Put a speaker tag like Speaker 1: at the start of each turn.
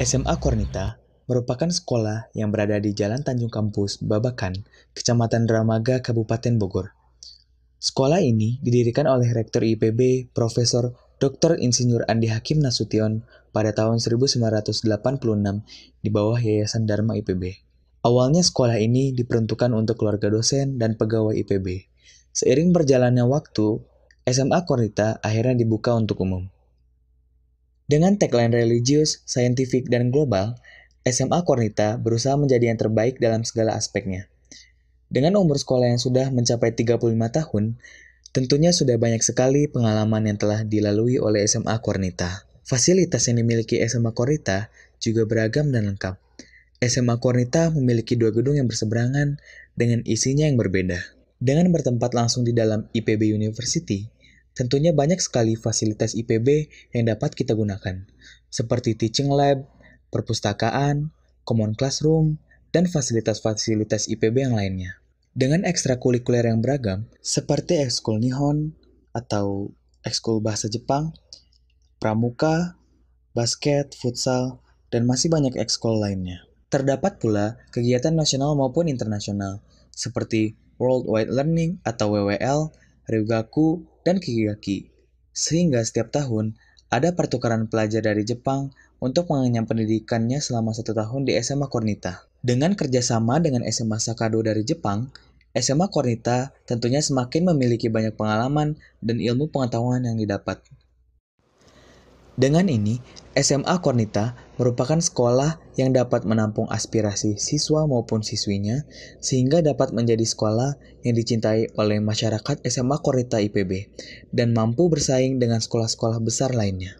Speaker 1: SMA Kornita merupakan sekolah yang berada di Jalan Tanjung Kampus, Babakan, Kecamatan Dramaga, Kabupaten Bogor. Sekolah ini didirikan oleh Rektor IPB, Profesor Dr. Insinyur Andi Hakim Nasution pada tahun 1986 di bawah Yayasan Dharma IPB. Awalnya sekolah ini diperuntukkan untuk keluarga dosen dan pegawai IPB. Seiring berjalannya waktu, SMA Kornita akhirnya dibuka untuk umum. Dengan tagline religius, saintifik, dan global, SMA Kornita berusaha menjadi yang terbaik dalam segala aspeknya. Dengan umur sekolah yang sudah mencapai 35 tahun, tentunya sudah banyak sekali pengalaman yang telah dilalui oleh SMA Kornita. Fasilitas yang dimiliki SMA Kornita juga beragam dan lengkap. SMA Kornita memiliki dua gedung yang berseberangan dengan isinya yang berbeda. Dengan bertempat langsung di dalam IPB University, Tentunya banyak sekali fasilitas IPB yang dapat kita gunakan, seperti teaching lab, perpustakaan, common classroom, dan fasilitas-fasilitas IPB yang lainnya. Dengan ekstrakurikuler yang beragam, seperti ekskul Nihon atau ekskul bahasa Jepang, pramuka, basket, futsal, dan masih banyak ekskul lainnya. Terdapat pula kegiatan nasional maupun internasional, seperti Worldwide Learning atau WWL, Ryugaku, dan Kikigaki. Sehingga setiap tahun ada pertukaran pelajar dari Jepang untuk mengenyam pendidikannya selama satu tahun di SMA Kornita. Dengan kerjasama dengan SMA Sakado dari Jepang, SMA Kornita tentunya semakin memiliki banyak pengalaman dan ilmu pengetahuan yang didapat. Dengan ini, SMA Kornita merupakan sekolah yang dapat menampung aspirasi siswa maupun siswinya, sehingga dapat menjadi sekolah yang dicintai oleh masyarakat SMA Kornita IPB, dan mampu bersaing dengan sekolah-sekolah besar lainnya.